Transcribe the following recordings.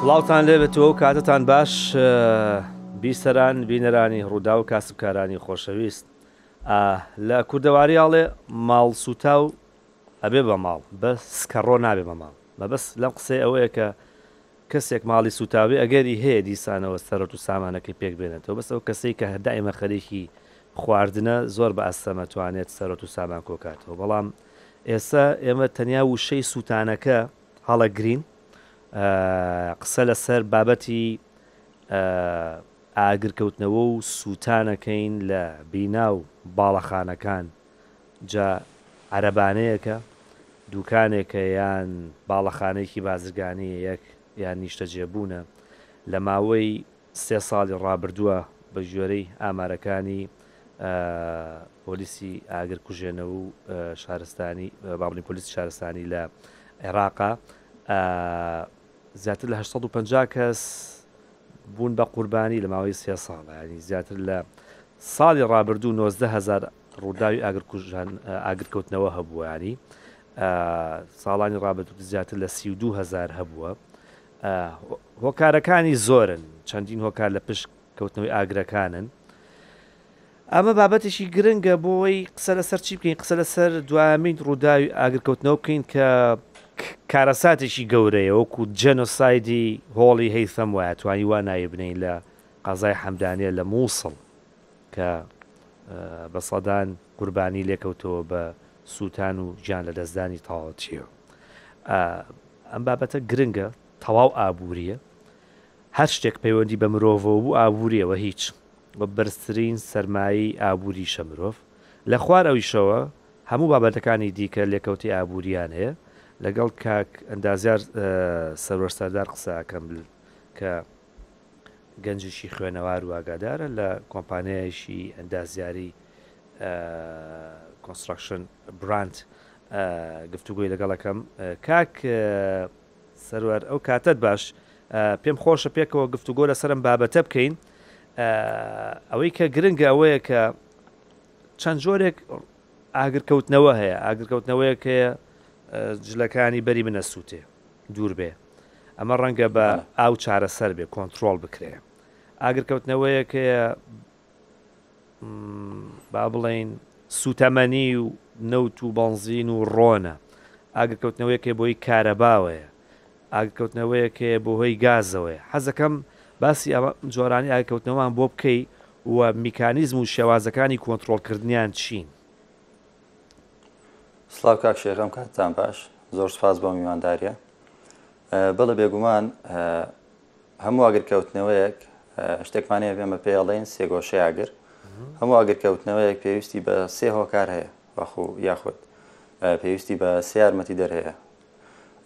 سڵاوتان لێبێتەوە و کاتتان باش بیسەران بینەرانی ڕوودا و کاسبکارانی خۆشەویست لە کوردەواری هاڵێ ماڵ سوتا و ئەبێ بە ماڵ بە سکەڕۆ نابێ بە ماڵ مەبەست لەم قسەی ئەوەیە کە کەسێک ماڵی سوتاوی ئەگەری هەیە دیسانەوە سەرۆت و سامانەکەی پێک بێنێتەوە بەس ئەو کەسەی کە دائیمە خەریکی خواردنە زۆر بە ئەستەمە توانێت سەرۆت و سامان کۆکاتەوە بەڵام ئێستا ئێمە تەنیا وشەی سوتانەکە هەڵەگرین قسە لەسەر بابەتی ئاگرکەوتنەوە و سوتانەکەین لە بینا و باڵەخانەکان جا عەرەبانەیەکە، دووکانێکە یان باڵەخانەیەکی بازرگانییە یەک یان نیشتەجێبوونە، لە ماوەی سێ ساڵی ڕابردووە بەگوێرەی ئامارەکانی پۆلیسی ئاگرکوژێنەو و شارستانی با بڵێین پۆلیسی شارستانی لە عێراق زیاتر لە هەشت سەد و پەنجا کەس بوون بە قوربانی لە ماوەی سێ ساڵ یانی زیاتر لە ساڵی ڕابردوو نۆزدە هەزار ڕووداوی ئاگرکوژان ئاگرکەوتنەوە هەبووانی ساڵانی ڕابردوو زیاتر لە سی و دوو هەزار هەبووە هۆکارەکانی زۆرن چەندین هۆکار لە پشت کەوتنەوەی ئاگرەکانن ئەمە بابەتێکی گرنگە بۆی قسە لەسەر چی بکەین قسە لەسەر دوامین ڕووداوی ئاگرکەوتنەوە بکەین کە کارەساتێکی گەورەیە وەکو جەنۆسایدی هۆڵی هەیثەم وایە توانی وا ناوی بنین لە قەزای حەمدانە لە مووسڵ کە بە سەدان قوربانی لێکەوتەوە بە سووتان و گیان لەدەستدانی تاوەتییەوە. ئەم بابەتە گرنگە، تەواو ئابوورییە. هەر شتێک پەیوەندی بە مرۆڤەوە بوو ئابوورییە و هیچ. وە بەرزترین سەرمایەی ئابووریشە مرۆڤ. لە خوار ئەویشەوە هەموو بابەتەکانی دیکە لێکەوتەی ئابوورییان هەیە. لەگەڵ کاک ئەندازیار سەروەر سەردار قسە ئەکەم کە. گەنجیکی خوێنەوار و ئاگادارە لە کۆمپانیایشی ئەندازیاری کۆنستراکشن برانت گفتوگوی لەگەڵەکەم کاک سەروەر ئەو کاتت باش پێم خۆشە پێکەوە گفتوگۆ لەسرم بابەتە بکەین ئەوەی کە گرنگە ئەوەیە کە چەند جۆرێک ئاگرکەوتنەوە هەیە ئاگرکەوتنەوەیەک هەیە جلەکانی بەری منە سووتێ دوور بێ ئەمە ڕەنگە بە بەڵێ ئاو چارەسەر بێ کۆنترۆڵ بکرێ ئاگر کەوتنەوەیەک هەیە م، با بڵێین سووتەمەنی و نەوت و بەنزین و ڕۆنە ئاگر کەوتنەوەیەک هەیە بۆی کارەباوەیە ئاگر کەوتنەوەیەک هەیە بۆ هۆی گازەوەیە حەز دەکەم باسی ئەمە جۆرانی ئاگر کەوتنەوەمان بۆ بکەی و میکانیزم و شێوازەکانی کۆنترۆڵ کردنیان چین سڵاو کاک شێخەم کاتتان باش زۆر سپاس بۆ میوانداریە بەڵە بێگومان هەموو ئاگرکەوتنەوەیەک شتێکمانەیە بێمە پێ ئەڵێن سێگۆشەیاگر هەموو ئاگرکەوتنەوەیەک پێویستی بە سێ هۆکار هەیە بەخو یاخود پێویستی بە سیارمەتی دەر هەیە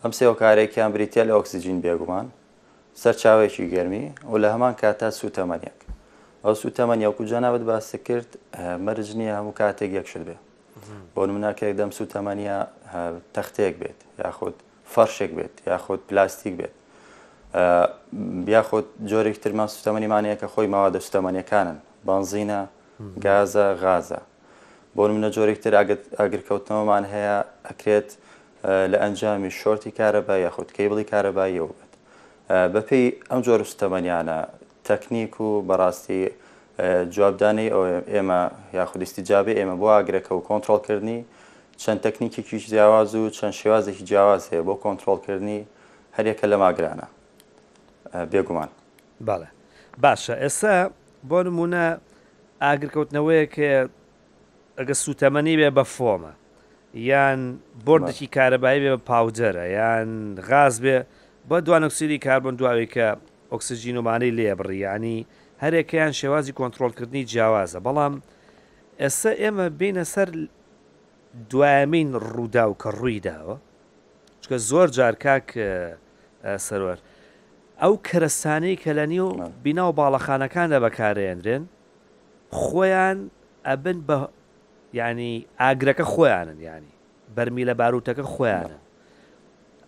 ئەم سێ هۆکارێکیان بریتە لە ئۆکسسیجین بێگومان سەرچاوەیەکی گەرمی و لە هەمان کاتدا سووتەمەنیەک ئەو سووتەمەنی وەکو جەنابت باست کرد مەرج نییە هەموو کاتێک یەک شت بێ بۆ مناکێک دەم سووتەمەنیە تەختێک بێت یاخود فەرشێک بێت یاخود پلاستیک بێت بیاخود جۆرێک ترمان سوتەمەنیمانەیە کە خۆی ماوە دەستەمەنیەکانن بنزینە گازە غازە بۆ منە جۆرێکتر ئەگرکەوتنەوەمان هەیە ئەکرێت لە ئەنجامی شۆرتی کارەبا یاخود کەیبڵی کارەباییەوە بێت. بەپێی ئەم جۆرە سوتەمەنیانە تەکنیک و بەڕاستی جوابدانەی ئێمە یاخود ئیستیجابەی ئێمە بۆ ئاگرەکە و کۆنترۆڵکردنی چەند تەکنیکێکی جیاواز و چەند شێوازێکی جیاواز هەیە بۆ کۆنترۆڵکردنی هەریەکە لەم ئاگرانە بێگومان. بەڵێ باشە ئێستا بۆ نموونە ئاگرکەوتنەوەیەک هەیە ئەگەر سووتەمەنی بێ بە فۆمە یان بۆردێکی کارەبایی بێ بە پاودەرە یان غاز بێ بە دوانۆکسیدی کاربۆن دواوەی کە ئۆکسجین و مانەی لێ بڕی یانی هەرێکەیان شێوازی کۆنترۆڵکردنی جیاوازە بەڵام ئێستا ئێمە بینە سەر دوایمین ڕووداو کە ڕووی داوە چکە زۆر جار کاک سەرەر ئەو کەرەستانەی کە لە نیو بیناو باڵەخانەکاندا بەکارێنرێن خۆیان ئەبن بە یانی ئاگرەکە خۆیانن یانی بەرمیلە باروتەکە خۆیانن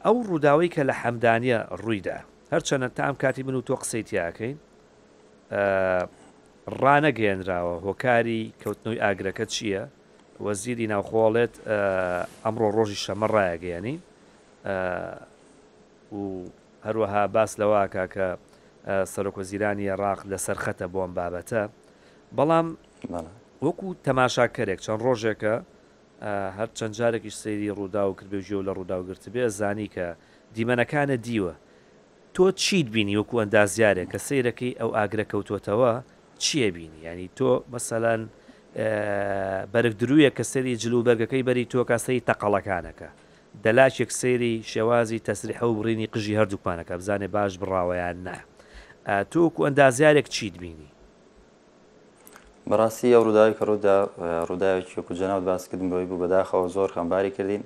ئەو ڕووداوەی کە لە حەمدانیە ڕوویدا هەرچەنە تا ئەم کاتی من و تۆ قسەی تیاکەین ڕانەگەێنراوە هۆکاری کەوتنەوەی ئاگرەکە چییە وەزیری ناوخۆڵێت ئەمڕۆ ڕۆژی شەمە ڕایەگەیانی و هەروەها باس لەوەکا کە سەرۆک وەزیرانی ئێڕاق لە سەر خەتە بۆ ئەم بابەتە، بەڵام وەکو تەماشاکەرێک چەند ڕۆژێکە هەر چەند جارێکیش سەیری ڕووداو کردبێ و گوێ لە ڕووداو گرتبێ ئەزانی کە دیمەنەکانە دیوە. تۆ چیت بینی وەکو ئەندازیارێک کە سەیرەکەی ئەو ئاگرە کەوتۆتەوە چیە بینی؟ یانی تۆ مەسەلەن بەرگدرویەک کە سەیری جل و بەرگەکەی بەری تۆکا سەیری تەقەڵەکانەکە دەلاکێک سەیری شێوازی تەسریحە و بڕینی قژی هەردووکمان ئەکا بزانێ باش بڕاوە یان نا تۆ وەکو ئەندازیارێک چیت بینی؟ بەڕاستی ئەو ڕووداوەی کە ڕوودا ڕووداوێکی وەکو جەنابت باست کردن بەوەی بوو بەداخەوە زۆر خەمباری کردین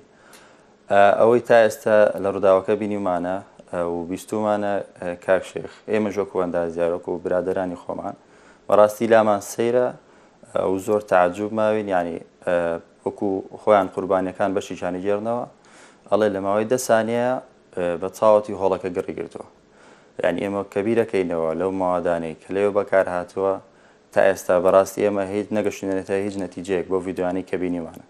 ئەوەی تا ئێستا لە ڕووداوەکە بینیمانە و بیستومانە کاک شێخ ئێمە ژۆکو ئەندازیار وەکو برادەرانی خۆمان بەڕاستی لامان سەیرە و زۆر تعجب ماوین یعنی وەکو خۆیان قوربانیەکان بەشێکیان ئەگێڕنەوە ئەڵێ لە ماوەی دە سانیە بە چاوتی هۆڵەکە گڕی گرتووە یعنی ئێمە کەبیرەکەینەوە لەو ماوادانەی کە لەوێ بەکار هاتووە تا ئێستا بەڕاستی ئێمە هیچ نەگەشتێنێتە هیچ نەتیجەیەک بۆ ڤیددیوانی کە بینیمانە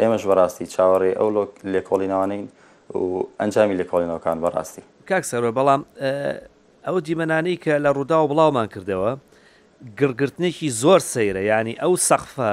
ئێمەش بەڕاستی چاوەڕێ ئەو لێکۆڵینەوانین و ئەنجامی لێکۆڵینەوەکان بەڕاستی. کاک سەروەر بەڵام ئەو دیمەنانەی کە لە ڕووداو بڵاومان کردەوە گڕگرتنێکی زۆر سەیرە یانی ئەو سەقفە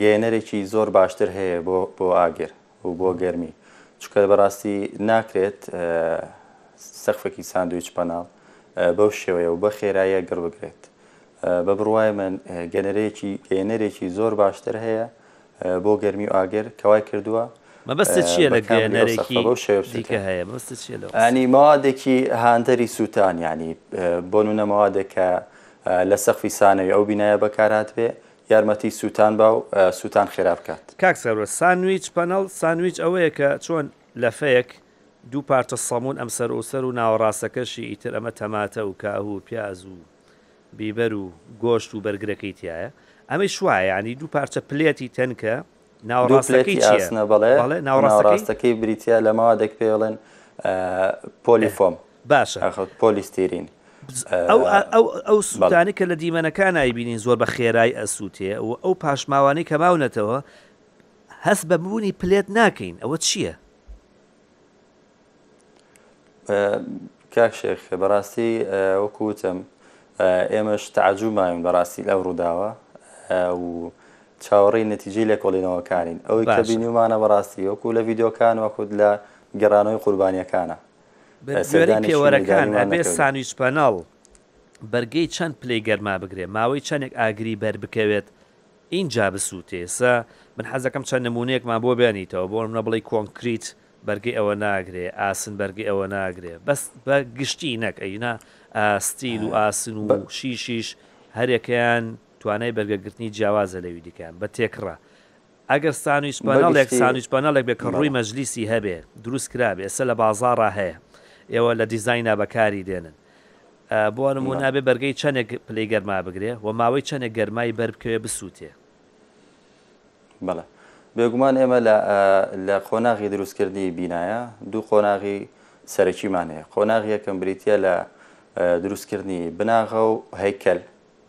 گەیەنەرێکی زۆر باشتر هەیە بۆ بۆ ئاگر و بۆ گەرمی چکە بەڕاستی ناکرێت سەخفەکی ساندویچ پەناڵ بەو شێوەیە و بە خێرایە گڕ بگرێت بە بڕوای من گەنەرێکی گەێنەرێکی زۆر باشتر هەیە بۆ گەرمی و ئاگر کەوای کردووە مەبەستت چییە لە گەنەرێکی دیکە هەیە مەبەستت چییە لەوە ئەنی مادێکی هاندەری سووتان ینی بۆ نونەمەوادێکە لە سەخفی سانەوی ئەو بینایە بەکارات بێ یارمەتی سوتان با و سوتان خێرا بکات. کاک سروە سانویچ پەنەڵ سانویچ ئەوەیە کە چۆن لەفەیەک دوو پارچە سەمون ئەم سەر ئەوسەر و ناوەڕاستەکەشی ئیتر ئەمە تەماتە و کاهو و پیاز و بیبەر و گۆشت و بەرگرەکەی تیایە ئەمەیش وایە یانی دوو پارچە پلێتی تەنکە دوو پلێتی ئاسنە بەڵێ ناوەڕاستەکەی بریتە لە مەوادێک پێڵێن پۆلیفۆم باشە پۆلیستیرین ئەو سوودانی کە لە دیمەنەکان نایبینین زۆر بە خێرای ئەسووتێ و ئەو پاشماوانی کە ماونەتەوە هەست بە بوونی پلێت ناکەین ئەوە چییە؟ کاک شێخ بەڕاستی وەکو وتم ئێمەش تعجوبمان بەڕاستی لەو ڕووداوە و چاوەڕی نەتیجی لێکۆڵینەوەکانین ئەوەی کە بینیمانە بەڕاستی وەکو لە ڤیددیوکان وەخود لە گەڕانەوەی قوربانیەکانە پێوەرەکان ئەبێ سانویچ پەناڵ بەرگەی چەند پلەی گەرما بگرێ ماوەی چەندێک ئاگری بەر بکەوێت ئینجا بسووتێسە من حەزەکەم چەند نمونونەیەکمان بۆ بێنیتەوە بۆ منە بڵی کۆنکریت بەرگەی ئەوە ناگرێ ئاسن بەرگەی ئەوە ناگرێ بەس بە گشتی نەک ئەینا ئاستیل و ئاسن و شیشیش هەرێکەیان توانای بەرگەگرتنی جیاوازە لەوی دیکەیان بە تێکڕا ئەگەر سانویچ پەنەڵێک سانویچ پەنەڵێک بێ کە ڕووی مەجلیسی هەبێ دروست کرابێ ئێستا لە بازاڕا هەیە ئێوە لە دیزاینا بەکاری دێنن بۆ نمونە بێ بەرگەی چەندێک پلەی گەرما بگرێ و ماوەی چەندێک گەرمای بەربکەوێ بسووتێ بەڵێ بێگومان ئێمە لە قۆناغی دروستکردنی بینایە دوو قۆناغی سەرەکیمان هەیە قۆناغی یەکەم بریتە لە دروستکردنی بناغە و هەیکەل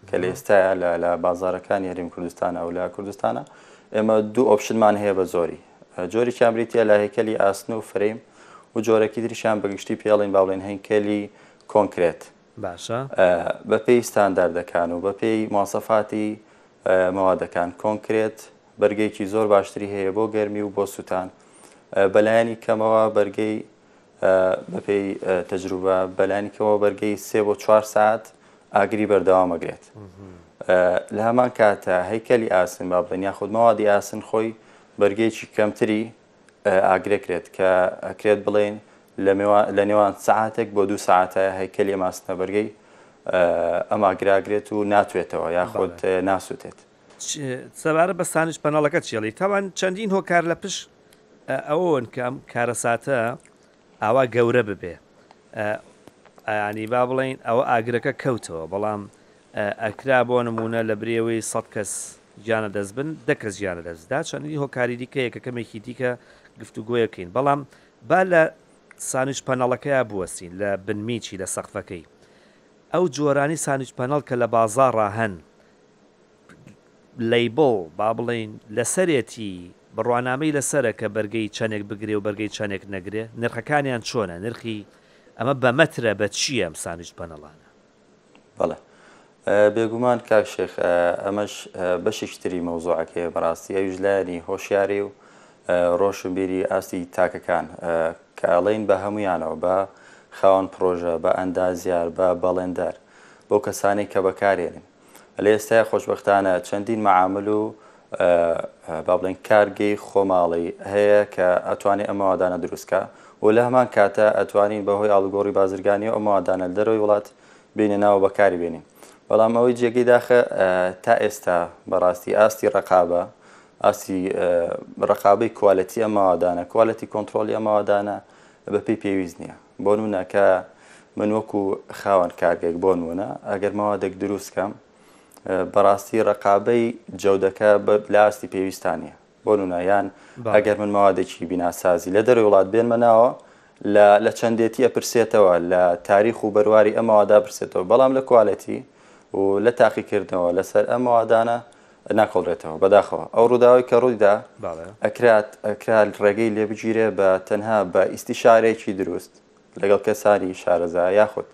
کە لە ئێستاە لە بازارەکان یارییم کوردستانە و لە کوردستانە ئێمە دوو ئۆپشنمان هەیە بە زۆری جۆری چامریتە لە هەیکەلی ئاسن و فرەیم و جۆرەکی تریشان بەگشتی پێڵین باڵێن هەنکەلی کۆنکرێت باشە. بە پێی ستانداردەکان و بە پێی مواسەفاتی مەوادەکان کۆنکرێت بەرگەیەکی زۆر باشتری هەیە بۆ گەرمی و بۆ سوتان بە لایەنی کەمەوە بەرگەی بە پێی تەجروبە بەلانی کەەوە بەرگەی سێ بۆ چوار ساعت ئاگری بەردەوام ئەگرێت لە هەمان کاتە هەیکەلی ئاسن بابلێن یاخود مەوادی ئاسن خۆی بەرگێکی کەمتری ئاگرەکرێت کە ئەکرێت بڵێین لە نێوان سەعاتێک بۆ دوو سەعاتە هەیکەلی ئەم ئاستنەبەرگەی ئەم ئاگراگرێت و ناتوێتەوە یاخود ناسوتێت. سەبارەت بە سانج پەنەڵەکە چێڵی تاوان چەندین هۆکار لە پش ئەوەوەن کە ئەم کارەساتە ئاوا گەورە ببێ یانی با بڵێین ئەوە ئاگرەکە کەوتەوە بەڵام ئەکرا بۆ نموونە لە برێوەی سەد کەس گیانە دەست بن دە کەس گیانە دەست دا چەندی هۆکاری دیکەیە کە کەمێکی دیکە گفتوگۆیەکەین بەڵام با لە سانوچ پەنەڵەکەیا بوەستین لە بنمیچی لە سەقفەکەی ئەو جۆرانی سانوچ پەنەڵ کە لە بازاڕا هەن لەیبڵ، با بڵێین، لەسەرێتی، بڕوانامەی لەسەرە کە بەرگەی چەنێک بگرێ و بەرگەی چەنێک نەگرێ؟ نرخەکانیان چۆنە؟ نرخی ئەمە بە مەترە بە چییە ئەم ساندویچ پەنەڵانە؟ بەڵێ بێگومان کاک شێخ، ئەمەش بەشێکی تری مەوزوعەکەیە، بەڕاستی ئەویش لایەنی هۆشیاری و ڕۆشنبیری ئاستی تاکەکان کە ئەڵێین بە هەموویانەوە، بە خاوەن پڕۆژە، بە ئەندازیار، بە بەڵێندەر، بەو کەسانەی کە بەکارێنین. لە ئێستای خۆشبەختانە چەندین مەعامل و با بڵێن کارگەی خۆماڵی هەیە کە ئەتوانێت ئەم مەوادانە دروستکە و لە هەمان کاتە ئەتوانین بەهۆی ئاڵوگۆڕی بازرگانی و ئەم مەوادانە دەرەوەی وڵات بینە ناوە بەکاری بێنین بەڵام ئەوەی جێگەی داخە تا ئێستا بەڕاستی ئاستی ڕقابە ئاستی ڕقابەی کوالەتی ئەمەوادانە کوالەتی کۆنتترۆلی ئەمەوادانە بەپی پێویست نییە بۆنمونە کە من وەکو خاوەن کارگەک بۆنمونە ئەگەر مەوادێک دروست کەم بەڕاستی ڕقابەی جەودەکە لە ئاستی پێویستانە بۆ نونایان ئەگەر من ماوادێکی بیناسازی لە دەروی وڵات بێنمە ناوە لە چەندێتی ئەپرسێتەوە لە تاریخ و بەرواری ئەمەوادا پرسێتەوە بەڵام لە کوالەتی و لە تاقیکردنەوە لەسەر ئەمەوادانە ناکۆڵرێتەوە، بەداخەوە ئەو ڕووداوەی کە ڕووی دا ئەکرا ئەکرا ڕێگەی لێ بگیرێ بە تەنها بە ئیستیشارەیەکی دروست لەگەڵ کەسانی شارەزا یاخود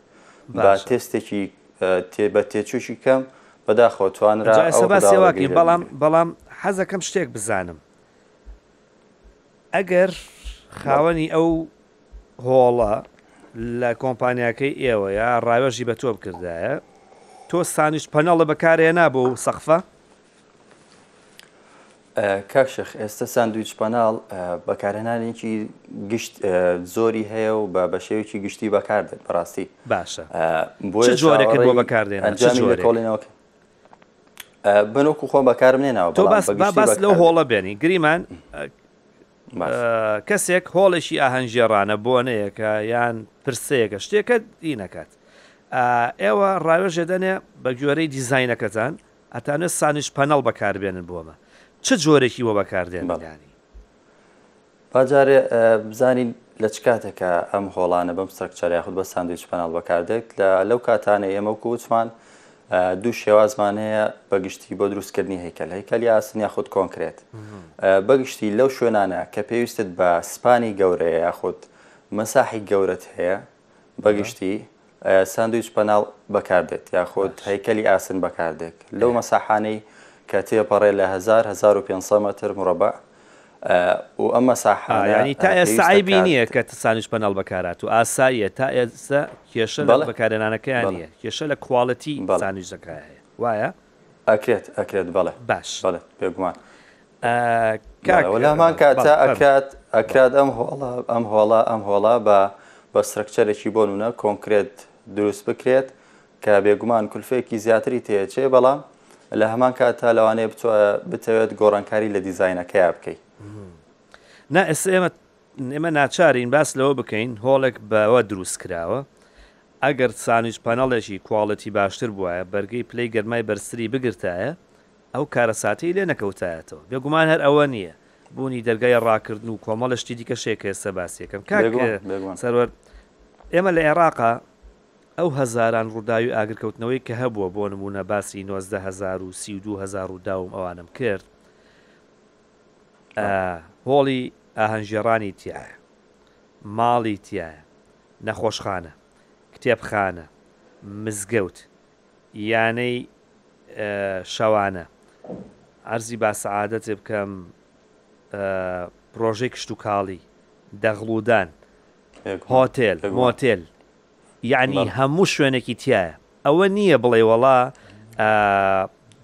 بە تێستێکی تێ بە تێچووکی کەم بەداخەوە توانرا ئەو ڕووداوە بە گیرێ بگیرێ. جا ئێستا باسی ئەوە ئەکەین، بەڵام بەڵام حەزەکەم شتێک بزانم ئەگەر خاوەنی ئەو هۆڵە لە کۆمپانیاکەی ئێوەیە ڕاوێژی بە تۆ بکردایە تۆ سانیش پەنەڵە بەکارێنا بۆ و سەقفە؟ کاک شێخ ئێستا ساندویچ پەناڵ بەکارهێنانێکی گشت زۆری هەیە و بە بە شێوێکی گشتی بەکاردێت بەڕاستی باشە بۆ جۆرێکە بۆ بەکاردێن کۆڵینەوەکە بنوکو خۆ بەکارم نێناوە باس لەو هۆڵە بێنی گریمان کەسێک هۆڵێکی ئاهەنگگێڕانە، بۆنەیەکە یان پرسەیەکە، شتێکە ی نەکات. ئێوە ڕاوێژێ دەنێ بە گوێرەی دیزاینەکەتان، ئەتانوێ سانیش پەنەڵ بەکار بێنن بۆ ئەمە. چ جۆرێکی بۆ بەکار دێنن یانی؟ با جارێ بزانین لە چ کاتێکە ئەم هۆڵانە بەم سترەکچەرە یاخود بە ساندویچ پەنەڵ بەکار دێت. لە لەو کاتانەی ئێمە وەکوو وتمان دوو شێوازمان هەیە بە گشتی بۆ دروستکردنی هەیکەل هەیکەل یاسن یاخود کۆنکرێت بەگشتی لەو شوێنانە کە پێویستت بە سپانی گەورەیە یاخود مەساحی گەورەت هەیە بەگشتی ساندویچ پەناڵ بەکاردێت یاخود هەیکەلی ئاسن بەکاردێک لەو مەساحانەی کە تێپەڕێ لە 1500 متر مربع یانی تا ئێستا عەیبی نییە کە تسانیش پەناڵ بەکارهات و ئاساییە تا ئێستا کێشە لە بەکارهێنانەکەیا نییە کێشە لە کواڵێتی سانویجەکەیا هەیە وایە؟ ئەکرێت ئەکرێت بەڵێ باش بێگومان کاک وەلامان کاتا ئەکات ئەکات ئەم هۆڵە ئەم هۆڵە ئەم هۆڵە بە بە سرکچەرێکی بۆ نونە کۆنکرێت دروست بکرێت کە بێگومان کولفەیەکی زیاتری تێچێ بەڵام لە هەمان کاتدا لەوانەیە بتوایە بتەوێت گۆڕانکاری لە دیزاینەکەیا بکەی. نا ئێستا ئێمە ئێمە ناچارین باس لەوە بکەین هۆڵێک بەوە دروست کراوە ئەگەر سانویچ پەنەڵێکی کواڵێتی باشتر بوایە بەرگەی پلەی گەرمای بەرزتری بگرتایە ئەو کارەساتەی لێ نەکەوتایەتەوە بێگومان هەر ئەوە نییە بوونی دەرگای ڕاکردن و کۆمەڵە شتی دیکە شێکە ئێستا باسیەکەم کاک سەروەر ئێمە لە عێراقا ئەو هەزاران ڕووداوی ئاگرکەوتنەوەی کە هەبووە بۆ نموونە باسی نۆزدە هەزار و سی و دوو هەزار ڕووداوم ئەوانەم کرد هۆڵی ئاهەنگگێڕانی تیایە ماڵی تیایە نەخۆشخانە کتێبخانە مزگەوت یانەی شەوانە عەرزی باسەعادەتێ بکەم پرۆژەی کشتوکاڵی دەغڵودان هۆتێل مۆتێل یەعنی هەموو شوێنێکی تیایە ئەوە نییە بڵێ وەڵا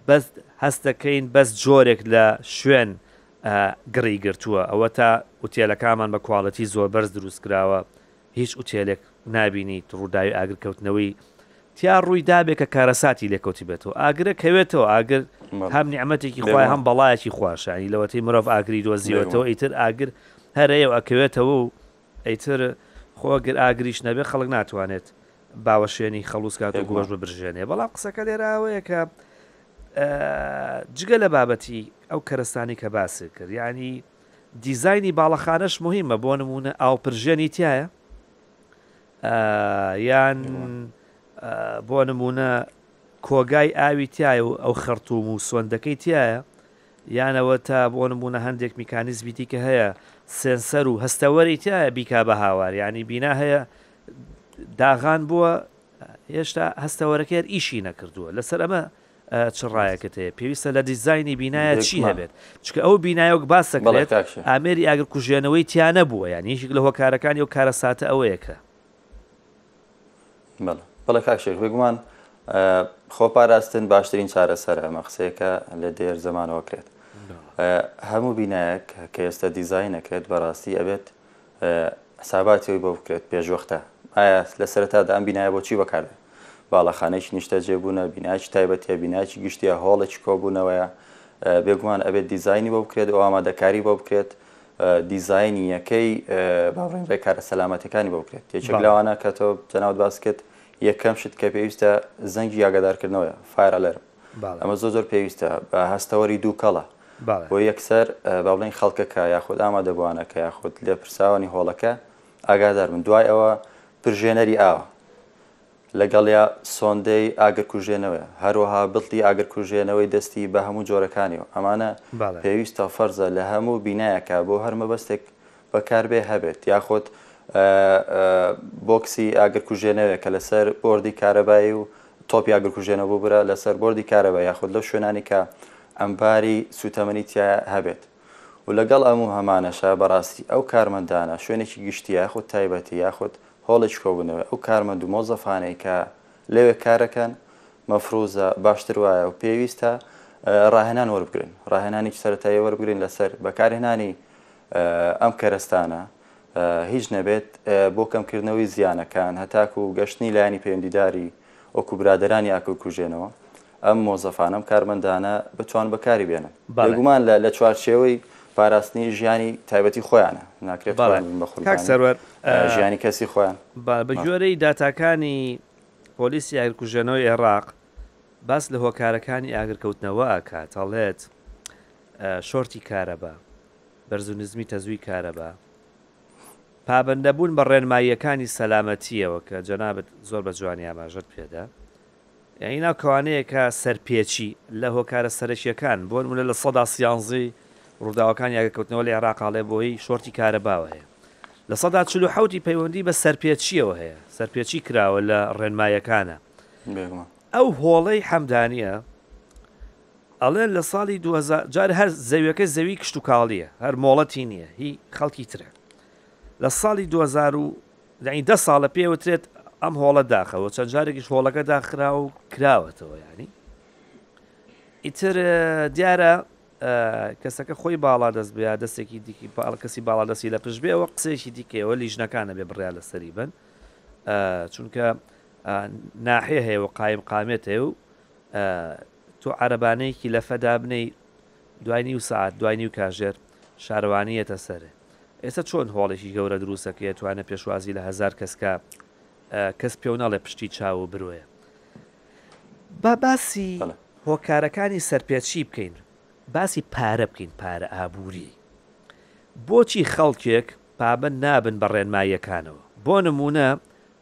بەس هەستەکەین بەس جۆرێک لە شوێن گڕی گرتووە ئەوە تا ئوتێلەکانمان بە کوالەتی زۆر بەرز دروست کراوە هیچ ئوتێلێک نبینیت ڕووداوی ئاگرکەوتنەوەی تیا ڕووی دابێ کە کارەساتی لێکەوتی بێتەوە ئاگرە کەوێتەوە ئاگر هەم نیعممەتێکی خۆی هەم بەڵایەکی خوۆشانی لەوەتی مرۆڤ ئاگری دۆزیوەتەوە ئیتر ئاگر هەرەیە و ئەکەوێتەوە و ئیتر خۆ گەر ئاگریش نەبێ خەڵک ناتوانێت باوەشێنی خەڵوز کات و گۆشت ببرژێنێ بەڵام قسەکە لێرە ئەوەیە کە جگە لە بابەتی ئەو کەرستانەی کە باست کرد یانی دیزاینی باڵەخانەش مهمە بۆ نمونە ئاوپرژێنی تایە یان بۆ نمونە کۆگای ئاوی تایە و ئەو خەرتوم و سۆندەکەی تایە یان ئەوەتا بۆ نموونە هەندێک میکانیزمی دیکە هەیە سێنسەر و هەستەوەری تایە بیکا بە هاوار یانی بینا هەیە داغان بووە هێشتا هەستەوەرەکەیان ئیشی نەکردووە لەسەر ئەمە چ ڕایەکەت هەیە پێویستە لە دیزایانی بینایە چی هەبێت چکە ئەو بینایۆک باسەکڵێت ئامێری ئاگر کوژێنەوەی تیانە بووە یان یەکێک لە هۆکارەکانی و کارەساتە ئەوەیەکە بەڵێ کاک شێخ بێگومان خۆپاراستن باشترین چارەسەر ئەمە قسەیەکە لە دێر زمانەوە کرێت هەموو بینایەک کە ئێستا دیزینەکرێت بەڕاستی ئەبێت حساباتەوەی بۆ بکرێت پێشوەختە ئایا لە سەرتادا ئەم بینایە بۆچی بەکاردا باڵەخانێکی نیشتە جێبوونە بیناچ تایبەتە بیناچ گشتە هۆڵێکی کۆبوونەوەیە بێگومان ئەبێت دیزینی بۆ بکرێت ئەو ئامادەکاری بۆ بکرێت دیزاینی یەکەی باڕێن ڕێکارە سەلامەتەکانی بۆ بکرێت یەکێک لەوانە کە تۆ جەناوت باس کرد یەکەم شت کە پێویستە زەنگی یاگەدارکردنەوەە فایر ئەلەرم ئەمە زۆ زۆر پێویستە بە هەستەوەری دووکەڵە بۆ یەکسەر با بڵین خەڵکەکە یاخود ئامادەبووانەکە یاخود لێپرساوانی هۆڵەکە ئاگادار من دوای ئەوە پرژێنەری ئاوە لەگەڵیا سۆندەی ئاگرکوژێنەوەیە، هەروەها بتڵی ئاگرکوژێنەوەی دەستی بە هەموو جۆرەکانیەوە، ئەمانە پێویستە فەرزە لە هەموو بینایەکا بۆ هەر مەبەستێک بەکاربێ هەبێت، یاخود بۆکسی ئاگرکوژێنەوەیە کە لەسەر بۆردی کارەبایی و تۆپی ئاگرکوژێنەوە ببرە لەسەر بۆردی کارەبا یاخود لەو شوێنانی کە ئەمباری سووتەمەنی تیایە هەبێت و لەگەڵ ئەموو هەمانەشا بەڕاستی ئەو کارمەندانە شوێنێکی گشتیە یاخود تایبەتی یاخود هۆڵیچ کۆبونەوەی ئەو کارمەند و مۆزەفانەی کە لەوێ کاردەکەن مەفروزە، باشتر وایە و پێویستە ڕاهێنان وەربگرن، ڕاهێنانێکی سەرەتایی وەربگرن لەسەر بەکارهێنانی ئەم کەرەستانە هیچ نەبێت بۆ کەمکردنەوەی زیانەکان هەتاکو گەشتنی لایەنی پەیوەندیداری وەکو برادەرانی ئاکۆ بکوژێنەوە، ئەم مۆزەفانە، ئەم کارمەندانە بتوان بەکاری بێنن. بێگومان لە لە چوارچێوەی پاراستنی ژیانی تایبەتی خۆیانە، ناکرێت خۆیان بن بە قوربانی ژیانی کەسی خۆیان. بەڵێ، بە گوێرەی داتاکانی پۆلیسی ئاگرکوژێنەوەی ئێڕاق، باس لە هۆکارەکانی ئاگرکەوتنەوە ئەکات، ئەڵێت، شۆرتی کارەبا، بەرزو نزمی تەزووی کارەبا، پابەندەبوون بە ڕێنماییەکانی سەلامەتییەوە کە جەنابت زۆر بە جوانی ئاماژەت پێدا یانی ناوکەوانەیەکە سەرپێچی لە هۆکارە سەرەکییەکان بۆ نموونە لە سەدا سیانزی ڕووداوەکانی ئاگرکەوتنەوە لە عێراق ئاڵێ بۆی شۆرتی کارەباوە هەیە لە سەدا چل و حەوتی پەیوەندی بە سەرپێچییەوە هەیە سەرپێچی کراوە لە ڕێنمایەکانە ئەو هۆڵەی حەمدانیە ئەڵێن لە ساڵی دوو هەزار جار هەر زەویەکە زەوی کشتوکاڵیە هەر مۆڵەتی نیە هی خەڵکی ترە لە ساڵی دوو هەزار و یعنی دە ساڵە پێوترێت ئەم هۆڵە داخەوە چەند جارێکیش هۆڵەکە داخرا و کراوەتەوە ینی ئیتر دیارە کەسەکە خۆی باڵا دەست بە دەستێکی دیکی پاڵ کەسی باڵا دەستی لە پشت بێەوە قسێکی دیکەەوە لیژنەکانە بێ بڕیا لە سەری بن چونکە ناحێ هەیە و قایم قامێت هەیە و ئە تۆ عەرەبانەیەکی لەفە دابنێی دوای نیو سەعات دوای نیو کاژێر شارەوانی یەتە سەر ئێسە چۆن هۆڵێکی گەورە دروسەکە یەتوانێ پێشوازی لە هەزار کەس کا ئە کەس پێو نەڵێ پشتی چاو و برۆیە با باسی بەڵێ. هۆکارەکانی سەرپێچی بکەین باسی پارە بکەین پارە ئابوری بۆچی خەڵکێک پابەند نابن بە ڕێنماییەکانەوە بۆ نمونە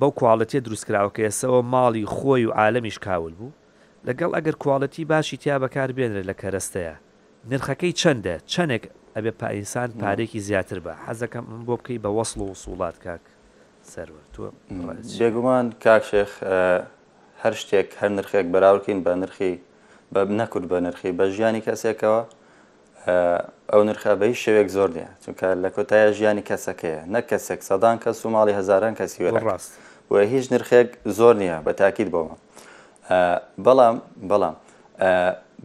بەو کواڵێتیە دروستکراوە کە ئێستەوە ماڵی خۆی و عالەمیش کاول بوو لەگەڵ ئەگەر کوالێتی باشی تیا بەکار بێنرێت لە کەرەستەیە نرخەکەی چەندە چەنێک ئەبێ پائینسان پارەیەکی زیاتر بە حەزەکەم ئەمە بۆ بکەی بە وەسڵ و وسوڵات کاک سەروەر تۆ ڕایت چیە؟ بێگومان کاک شێخ هەر شتێک هەر نرخێک بەراورد کەین بە نرخی بە نەکورد بە نرخی بە ژیانی کەسێکەوە ئەو نرخە بەهیچ شێوەیەک زۆر نیە چونکە لەکۆتایە ژیانی کەسەکەیە نەک کەسێک سەدان کەس و ماڵی هەزاران کەسی وێ ڕاست بۆیە هیچ نرخێک زۆر نییە بە تاکیید بۆمە بەڵام بەڵام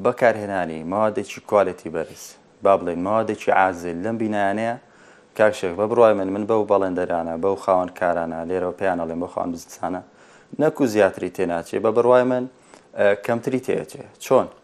بەکارهێنانی ماوادێکی کوالێتی بەرز با بڵێن ماوادێکی عازل لەم بینایانەیە کاک شێخ بە بڕوای من من بەو بەڵێندەرانە بەو خاوەن کارانە لێرەوە پێیان ئەڵێم بۆ خاوەن بزنسانە نەکو زیاتری تێناچێ بە بڕوای من کەمتری تێچێ چۆن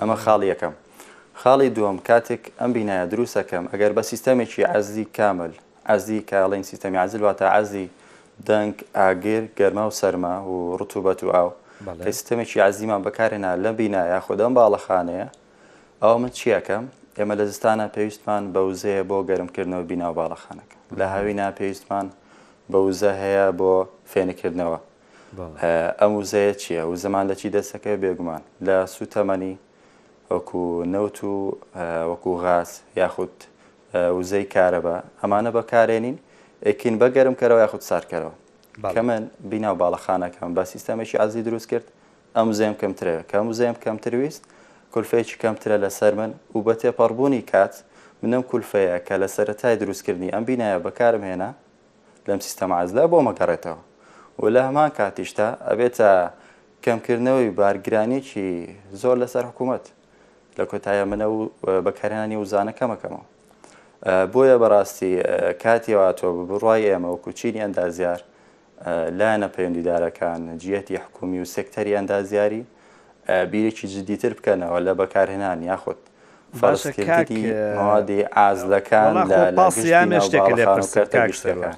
ئەمە خاڵی یەکەم. خاڵی دووەم، کاتێک ئەم بینایە دروست ئەکەم، ئەگەر بە سیستەمێکی عەزلی کامل، عەزلی کە ئەڵێین سیستەمی عەزل واتە عەزلی دەنگ، ئاگر، گەرما و سەرما و ڕتوبەت و ئاو، کە سیستەمێکی عەزلیمان بەکارهێنا لەم بینایە یاخود ئەم باڵەخانەیە، ئەوا من چی ئەکەم؟ ئێمە لە زستانا پێویستمان بە وزەیە بۆ گەرمکردنەوەی بینا و باڵەخانەکە، لە هاوینا پێویستمان بە وزە هەیە بۆ فێنکردنەوە. ئەم وزەیە چییە؟ وزەمان لە چی دەستەکەوێت؟ بێگومان لە سووتەمەنی وەکو نەوت و وەکو غاز یاخود وزەی کارەبا ئەمانە بەکارێنین ئەکین بە گەرمکەرەوە یاخود سارکەرەوە کە من بینا و باڵەخانەکەم بە سیستەمێکی عزی دروست کرد ئەم زێم کەمترە کەم زێم کەمترویست کولفەیەکی کەمترە لەسەر من و بە تێپەڕبوونی کات منم کولفەیە کە لە سەرەتای دروستکردنی ئەم بینایە بەکارم هێنا لەم سیستەمە عەزلە بۆ مەگەڕێتەوە و لە هەمان کاتیشتا ئەبێتە کەمکردنەوەی بارگرانیەکی زۆر لەسەر حکوومەت لە کۆتایە منە و بەکارانی وزانە کەمەکەمەوە بۆیە بەڕاستی کاتیواتۆ بڕای ئێمە و کوچینی ئەندازیار لایەنە پەیوەندیدارەکان جیەتی حکومی و سێکتەری ئەندازیاری بیرێکی جددیتر بکەنەوە لە بەکارهێنان یاخود باشە کاک وەڵا پاسی یانە شتێکە لێ پرسە کاک سەروار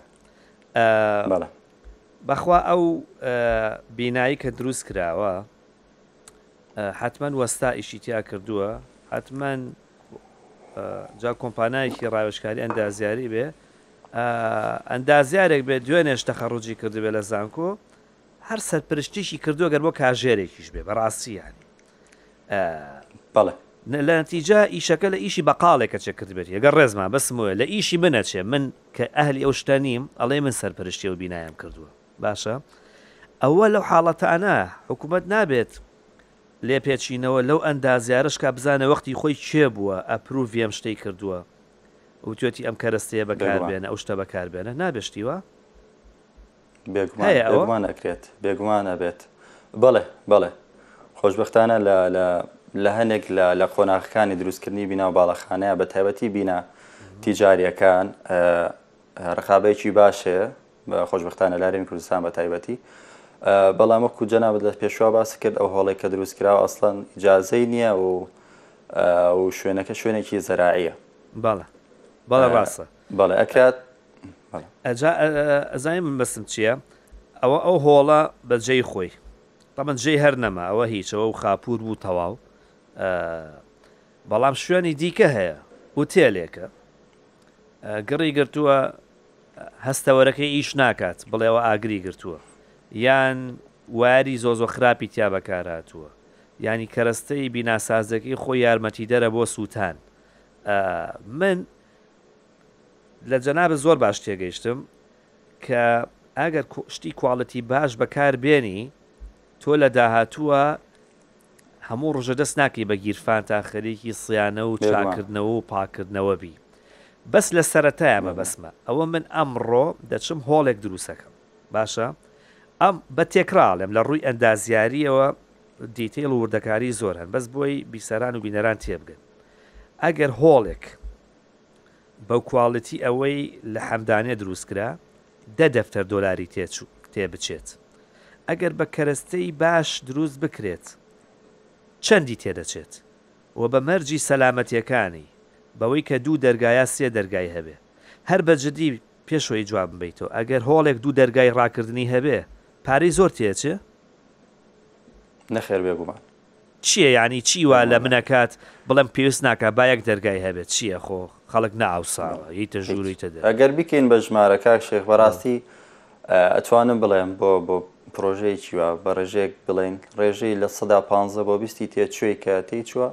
بەخوا ئەو بینایی کە دروست کراوە حتمما وەستا ئیشی تیا کردووە حتمما جا کۆمپانایەکی ڕاوێشکاری ئەندازیاری بێ ئەندازیارێک بێ دوێنێش تەخەڕوجی کردبێ لە زانکۆ هەر سەرپرشتیشی کردووە گەر بۆ کاژێرێکیش بێ بەڕاستیانی بەڵێ لە نەتیجە ئیشەکە لە ئیشی بەقاڵێکە چێ کردبێتی ئەگەر ڕێزما بەسم وایە لە ئیشی منە چێ من کە ئەهلی ئەو شتە نیم ئەڵێ من سەرپەرشتی ئەو بینایەم کردووە باشە ئەوە لەو حاڵەتانە حکوومەت نابێت لێپێچینەوە لەو ئەندازیارش کا بزانە وەختی خۆی کێ بووە ئەپروڤی ئەم شتەی کردووە وتێتی ئەم کەرەستەیە بەکاربێنە ئەو شتە بەکاربێنە نابێشتیوە بێگومان ئەکرێت بێگومان ئەبێت بەڵێ بەڵێ خۆشببختانە لە هەنێک لە قۆناغەکانی دروستکردنی بینا و باڵەخانەیە بە تایبەتی بینا تیجاریەکان ڕقابەیەکی باشەیە بە خۆشببختانە لارێن کوردستان بە تایبەتی بەڵام وەکو جەنابەت لە پێشوا باس کرد ئەو هۆڵێک کە دروست کراوە ئەسڵەن جاازەی نییە و و شوێنەکە شوێنێکی زەراعە بەڵە بەڵە ڕاستە بەڵێ ئەکات ئەجا ئەزای من بەسم چییە ئەوە ئەو هۆڵە بە جێی خۆی تەمەند جێی هەر نەما ئەوە هیچەوە و خاپور بوو تەواو بەڵام شوێنی دیکە هەیە وتێلێکە گڕی گرتووە هەستەوەرەکەی ئیش ناکات بڵێەوە ئاگری گرتووە یان واری زۆ زۆ خراپی تیا بەکارهاتووە ینی کەرەستەی بیناسازەکەی خۆی یارمەتی دەرە بۆ سووتان من لە جەنابت زۆر باش تێگەیشتم کە ئەگەر شتی کواڵتی باش بەکار بێنی تۆ لە داهاتووە هەموو ڕژە دەست ناکەی بە گیرفان تا خەریکی سیانە و چاکردنەوە و پاکردنەوە بی بەس لە سەرەتایە مەبەسمە ئەوە من ئەمڕۆ دەچم هۆڵێک دروستەکەم باشە ئەم بە تێکراڵێم لە ڕووی ئەندازیاریەوە دیتیل و وردەکاری زۆر هەن بەس بۆی بیسەران و بینەران تێبگەن ئەگەر هۆڵێک بەوکواڵیتی ئەوەی لە حەمدانێ دروست کرا دە دەفتەر دۆلاری تێچوو تێ بچێت ئەگەر بە کەرەستەی باش دروست بکرێت چەندی تێ دەچێت وە بە مەرجی سەلامەتیەکانی بەوەی کە دوو دەرگا یا سێ دەرگای هەبێ هەر بە جدی پێشەوەی جوابم بەیتەوە ئەگەر هۆڵێک دوو دەرگای ڕاکردنی هەبێ پارەی زۆر تێ ئەچێ؟ نەخێر بێگومان چیە یانی چی وا لە من ئەکات بڵێم پێویست ناکا با یەک دەرگای هەبێت چیە خۆ خەڵک نا ئاوساوە یەیتە ژوور و هیچ یەیتە دەر. گەر بیکەین بە ژمارە کاک شێخ بەڵێ. بەڕاستی ئەتوانم بڵێم بۆ بۆ پڕۆژەیەکی وا بە ڕێژەیەک بڵێین ڕێژەی لە سەدا پانزە بۆ بیستی تێچووی کە تێیچووە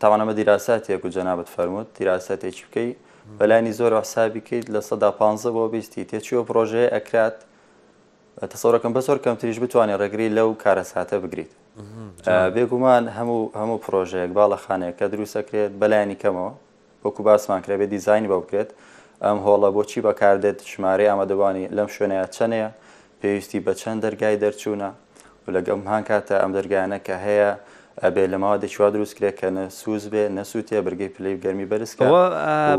تاوان ئەمە دیراساتێک و جەنابت فەرمووت دیراسەتێکی بکەی بە لانی زۆرەوە حسابی کەیت لە سەدا پانزە بۆ بیستی تێچووە پڕۆژەیە ئەکرات تەسەورەکەم بە زۆر کەمتریش بتوانێت ڕێگری لەو کارەساتە بگریت بێگومان هەموو هەموو پرۆژەیەک باڵەخانەیە کە دروستەکرێت بەلایانی کەمەوە وەکو باسمان کرێ بێ دیزین بۆ بکرێت ئەم هۆڵە بۆچی بەکاردێت ژمارەی ئامادەبانی لەم شوێنەیە چەنەیە پێویستی بە چەند دەرگای دەرچوونە لەگەڵ هانکاتە ئەم دەرگایانە کە هەیە ئەبێ لە مەوادێکی وا دروست کرێ کە نە سوز بێ نە سووتێ بەرگەی پلەی گەرمی بەرز کە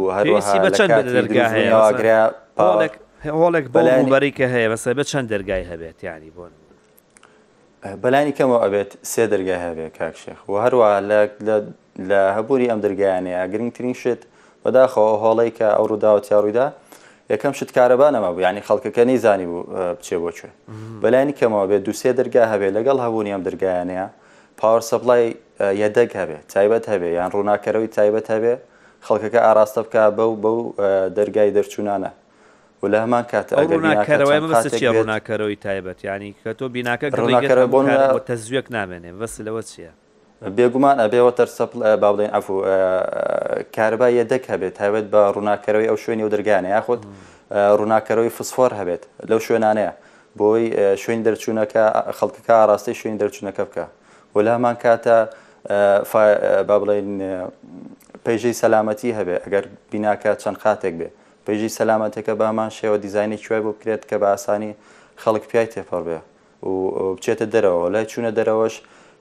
و هەروەها لە کاتی دروستبوونیەوە ئاگرە پاڵێک هۆڵێک بۆ ڕووبەری کە هەیە بەسە بە چەند دەرگای هەبێت یانی بۆن بەلانی کەمەوە ئەبێت سێ دەرگای هەبێت کاک شێخ و هەروە لە لە هەبوونی ئەم درگایانەیا گرنگترین شت، بەداخەوە ئەو هۆڵەی کە ئەو ڕووداوە تیا ڕوویدا، یەکەم شت کارەبا نەمابوو، یانی خەڵکەکە نەیزانیبوو بچێ بۆ کوێ. بەلانی کەمەوە بێ دوو سێ درگا هەبێ، لەگەڵ هەبوونی ئەم درگایانەیا پاوەر سەپلای یەدەگ هەبێ، تایبەت هەبێ، یان ڕووناککەرەوەی تایبەت هەبێ، خەڵکەکە ئاراستە بکا بەو بەو دەرگای دەرچوونانە و لە هەمان کاتە ئەگەر بیناکە چەند قاتێک بێت. ڕووناککەرەوەی تایبەت یانی کە تۆ بیناکە گڕی گرت هەموو کارەبا تەزوێک نامێنێ، مەبەستت لەوە چییە؟ بێگومان ئەبێ وەتەر سەپل با بڵێن عەفو کارەبا یەدەک هەبێت تایبەت بە ڕووناکەرەوەی ئەو شوێنی و دەرگانە یاخود ڕووناکەرەوەی فسفۆر هەبێت لەو شوێنانەیە بۆی شوێنی دەرچوونەکە خەڵکەکە ئاراستەی شوێنی دەرچوونەکە بکە و لامان کاتە با بڵێن پێژەی سەلامەتی هەبێ ئەگەر بیناکە چەند قاتێک بێ پێژی سەلامەتەکە بامان شێوە دیزینێکی وای بۆ بکرێت کە بە ئاسانی خەڵک پیای تێپەڕ بێ و بچێتە دەرەوە، لای چوونە دەرەوەش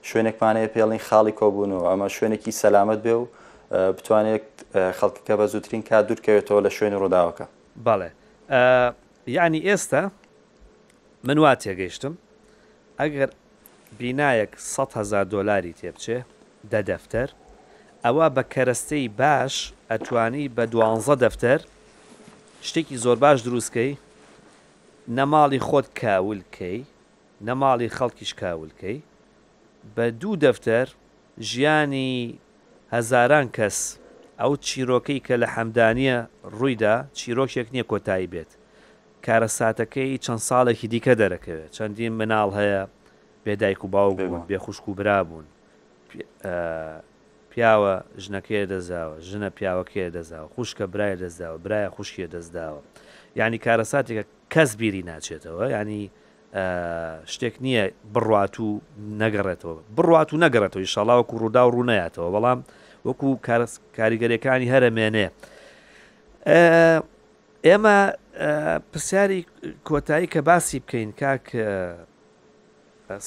شوێنێکمان هەیە پێڵین خاڵی کۆبوون و ئەمە شوێنێکی سەلامەت بێ و بتوانێت خەڵکەکە بە زووترین کات دوورکەوێتەوە لە شوێنی ڕووداوەکە. بەڵێ یانی ئێستا من وا تێگەیشتم ئەگەر بینایەک سەد هەزار دۆلاری تێ بچێ دە دەفتەر ئەوا بە کەرەستەی باش ئەتوانی بە دوانزە دەفتەر شتێکی زۆر باش دروست کەی نە ماڵی خۆت کاول کەی نە ماڵی خەڵکیش کاول کەی بە دوو دەفتەر ژیانی هەزاران کەس ئەو چیرۆکەی کە لە حەمدانیە ڕوویدا چیرۆکێک نیە کۆتایی بێت کارەساتەکەی چەند ساڵێکی دیکە دەرەکەوێت چەندین مناڵ هەیە بێ دایک و باوک بوون بێ خوشک و برا بوون پیاوە ژنەکەیە دەست داوە، ژنە پیاوەکەیە دەست داوە، خوشکە برایە دەست داوە، برایە خوشکیە دەست داوە. یانی کارەساتێکە کەس بیری ناچێتەوە، یانی شتێک نییە بڕوات و نەگەڕێتەوە. بڕوات و نەگەڕێتەوە ئیشاڵا وەکو ڕووداو ڕوو نەیاتەوە، بەڵام وەکو کاریگەریەکانی هەرە مێنێ. ئێمە پرسیاری کۆتایی کە باسی بکەین کاک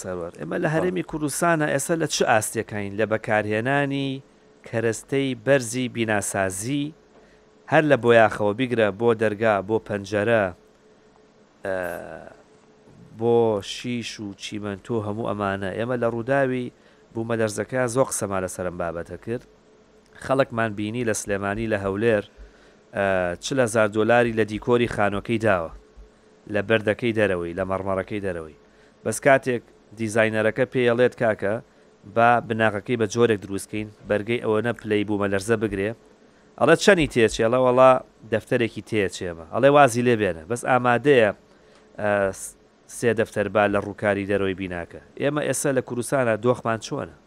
سەروەر، ئێمە لە هەرێمی کوردستانا ئێستا لە چ ئاستێکاین لە بەکارهێنانی کەرەستەی بەرزی بیناسازی هەر لە بۆیاخەوە بیگرە بۆ دەرگا بۆ پەنجەرە بۆ شیش و چیمەنتۆ هەموو ئەمانە ئێمە لە ڕووداوی بوومەلەرزەکە زۆر قسەما لەسەرم بابەتە کرد خەڵکمان بینی لە سلێمانی لە هەولێر چل هزار دۆلاری لە دیکۆری خانۆکەی داوە لە بەردەکەی دەرەوەی لە مەڕمەڕەکەی دەرەوەی بەس کاتێک دیزاینەرەکە پێ یەڵێت کاکە با بناغەکەی بە جۆرێک دروست کەین بەرگەی ئەوەنە پلەی بومەلەرزە بگرێ ئەڵێ چەنی تێچێ ئەڵێ وەڵا دەفتەرێکی تێچێ ئەمە ئەڵێ وازی لێ بێنە بەس ئامادەیە سێ دەفتەر با لە ڕووکاری دەرەوەی بیناکە ئێمە ئێسە لە کوردستانا دۆخمان چۆنە؟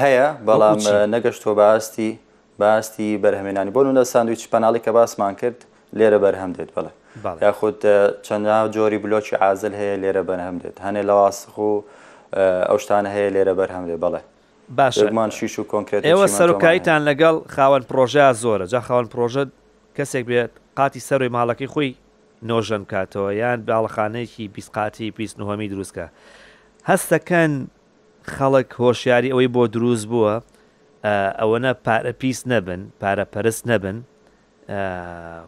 هەیە بەڵام نەگەشتووە باستی باستی بەرهەمێنانی بۆن لە ساندویچ پەناڵی کە باسمان کرد لێرە بەرهەم دێت بڵێ یاخود چەندنا جۆری بلۆکی عازل هەیە لێرە بەرهەم دێت هەنێ لە واسخ و ئەو شتانە هەیە لێرە بەرهەم دێ بڵێ باشمان شیش و کۆنکرێت ئێوە سەرۆکایتان لەگەڵ خاوەن پرۆژە زۆرە جا خاوەن پرۆژە کەسێک بێت قاتی سەروی ماڵەکەی خۆی نۆژەن بکاتەوە یان باڵەخانەیەکی بیست قاتی بیست نهۆمی دروست بکات هەست دەکەن خەڵک هۆشیاری ئەوەی بۆ دروست بووە ئەوەنە پارە پیس نەبن پارە پەرست نەبن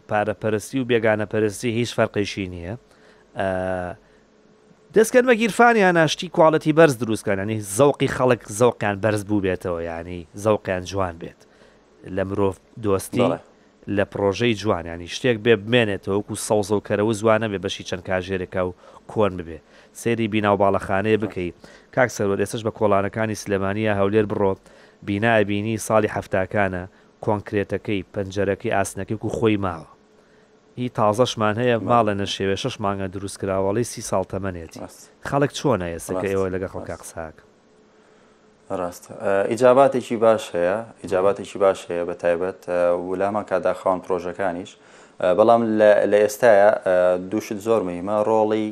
پارە پەرستی و بێگانە پەرستی هیچ فەرقیشی نییە دەستکەن بە گیرفانیان ناشتی کوالەتی بەرز دروستکەن ینی زەوقی خەڵک زەوقیان بەرز بوو بێتەوە ینی زەوقیان جوان بێت لە مرۆڤ دۆستی بەڵێ. لە پڕۆژەی جوان یانی شتێک بێ بمێنێتەوە وەکو سەوزەو کەرەوز وا نەبێ بەشی چەند کاژێرێکا و کۆن ببێ سەیری بیناو باڵەخانەیە ڕاست. بکەی کاک سەروەر ئێستەش بە کۆڵانەکانی سلێمانی یا هەولێر بڕۆ بینا ئەبینی ساڵی حەفتاکانە کۆنکرێتەکەی پەنجەرەکەی ئاسنەکەی وەکو خۆی ماوە هی تازەشمان هەیە بەڵێ. ماڵە نەشێوێ شەش مانگە دروست کراوە ئەڵێی سی ساڵ تەمەنێتی ڕاست. خەڵک چۆنە ئێستە کە ڕاست. ئێوە لەگەڵ خەڵکا ڕاست. قساکەن. ڕاستە ئیجاباتێکی باش هەیە ئیجاباتێکی باش هەیە بە تایبەت ولامان کادا خاون پرۆژەکانیش بەڵام لە ئێستاە دووشت زۆر مهمە ڕۆڵی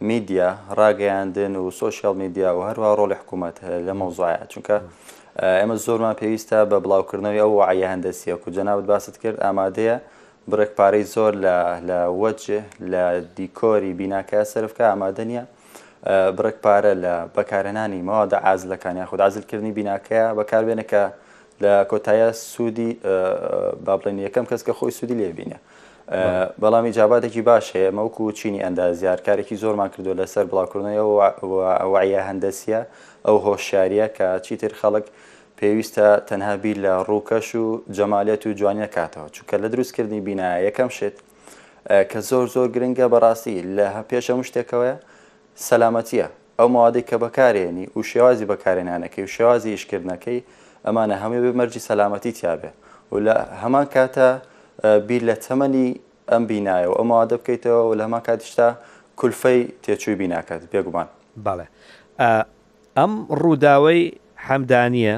میدیا ڕاگەیاندن و سوۆسیال میدیا و هەروە ڕۆلی حکوومەت لە مەوزایە چونکە ئێمە زۆرمان پێویستە بە بڵاوکردنەوەی ئەو وعە هەندەسیە و جەناوت باست کرد ئامادەیە بڕێک پارەی زۆر لە لە وەجه لە دیکۆری بیناکە سرفکە ئامادە نیە بڕێک پارە لە بەکارهێنانی مەوادە عازلەکان یاخود عازلکردنی بیناکەیە بەکاربێنە کە لە کۆتایە سوودی بابلێن یەکەم کەس کە خۆی سوودی لێبینە بەڵامی جاباتێکی باش هەیە مەوکو چینی ئەندازیار کارێکی زۆرمان کردو لەسەر بڵاوکردنەوەوەعە هەندەسیە ئەو هۆشیاریە کە چیتر خەڵک پێویستە تەنها بیر لە ڕووکەش و جەمالێت و جوانیەکاتەوە چونکە لە دروستکردنی بینا یەکەم شێت کە زۆر زۆر گرنگە بەڕاستی لە پێش هەموو شتێکەوەیە سەلامەتیە ئەو ماوادەی کە بەکارێنی و شێوازی بەکارێنانەکەی و شێوازی یشکردنەکەی ئەمانە هەمووی بێ مەرجی سەلامەتی تیاابێ و لە هەمان کاتە بیر لە تەمەنی ئەم بینایە و ئەمەوە دە بکەیتەوە و لەما کاتیشتا کولفەی تێچووی بیناکات بێگومان. بەڵێ ئەم ڕووداوەی حەمدانیە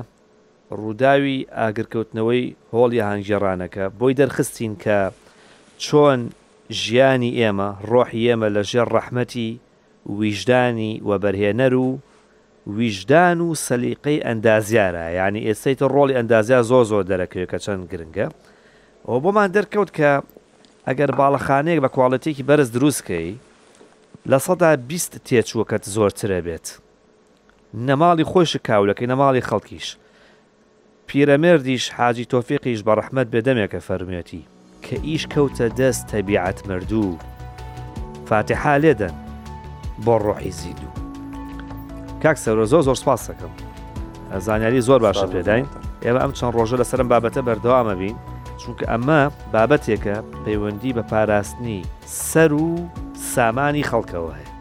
ڕووداوی ئاگرکەوتنەوەی هۆڵی ئاهەنگگێڕانەکە بۆی دەرخستین کە چۆن ژیانی ئێمە، ڕۆحی ئێمە لە ژێر ڕەحمەتی ویژدانی وەبەرهێنەر و ویژدان و سەلیقەی ئەندازیارە، یانی ئێستەی تر ڕۆڵی ئەندازیار زۆر زۆر دەرەکەوێت کە چەند گرنگە و بۆمان دەرکەوت کە ئەگەر باڵەخانەیەک بە کواڵێتیەکی بەرز دروست کەی لە سەدا بیست تێچووەکەت زۆرترەبێت نە ماڵی خۆی شکاو دەکەی نە ماڵی خەڵکیش. پیرەمێردیش حاجی تۆفیقیش بە ڕەحمەت بێ دەمێکە فەرموێتی. کە ئیش کەوتە دەست تەبیعەت مردوو فاتیحا لێ دەن بۆ ڕۆحی زیندوو. کاک سەرۆ زۆر زۆر سپاستەکەم زانیاری زۆر باشە پێداین ئێمە ئەم چەند ڕۆژە لەسەرم بابەتە بەردەوامە بین چونکە ئەمە بابەتێکە پەیوەندی بە پاراستنی سەر و سامانی خەڵکەوە هەیە